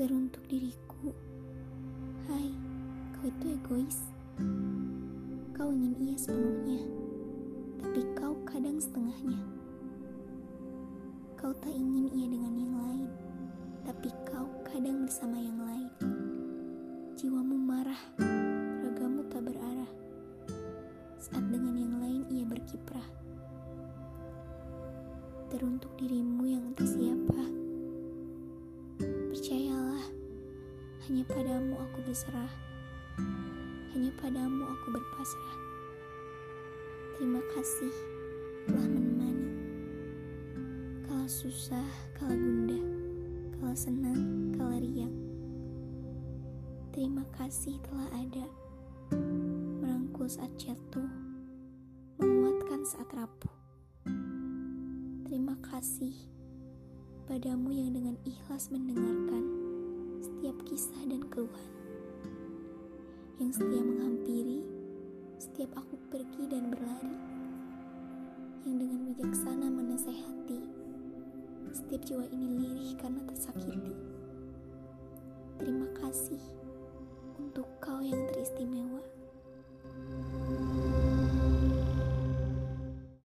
Teruntuk diriku. Hai, kau itu egois. Kau ingin ia sepenuhnya Tapi kau kadang setengahnya. Kau tak ingin ia dengan yang lain Tapi kau kadang bersama yang lain. Jiwamu marah Ragamu tak berarah. Saat dengan yang lain ia berkiprah. Teruntuk dirimu yang entah Hanya padamu aku berserah. Hanya padamu aku berpasrah. Terima kasih telah menemani. Kala susah, kala gundah Kala senang, kala riang. Terima kasih telah ada Merangkul saat jatuh Menguatkan saat rapuh. Terima kasih padamu yang dengan ikhlas mendengarkan setiap kisah dan keluhan. Yang setia menghampiri setiap aku pergi dan berlari. Yang dengan bijaksana menasehati setiap jiwa ini lirih karena tersakiti. Terima kasih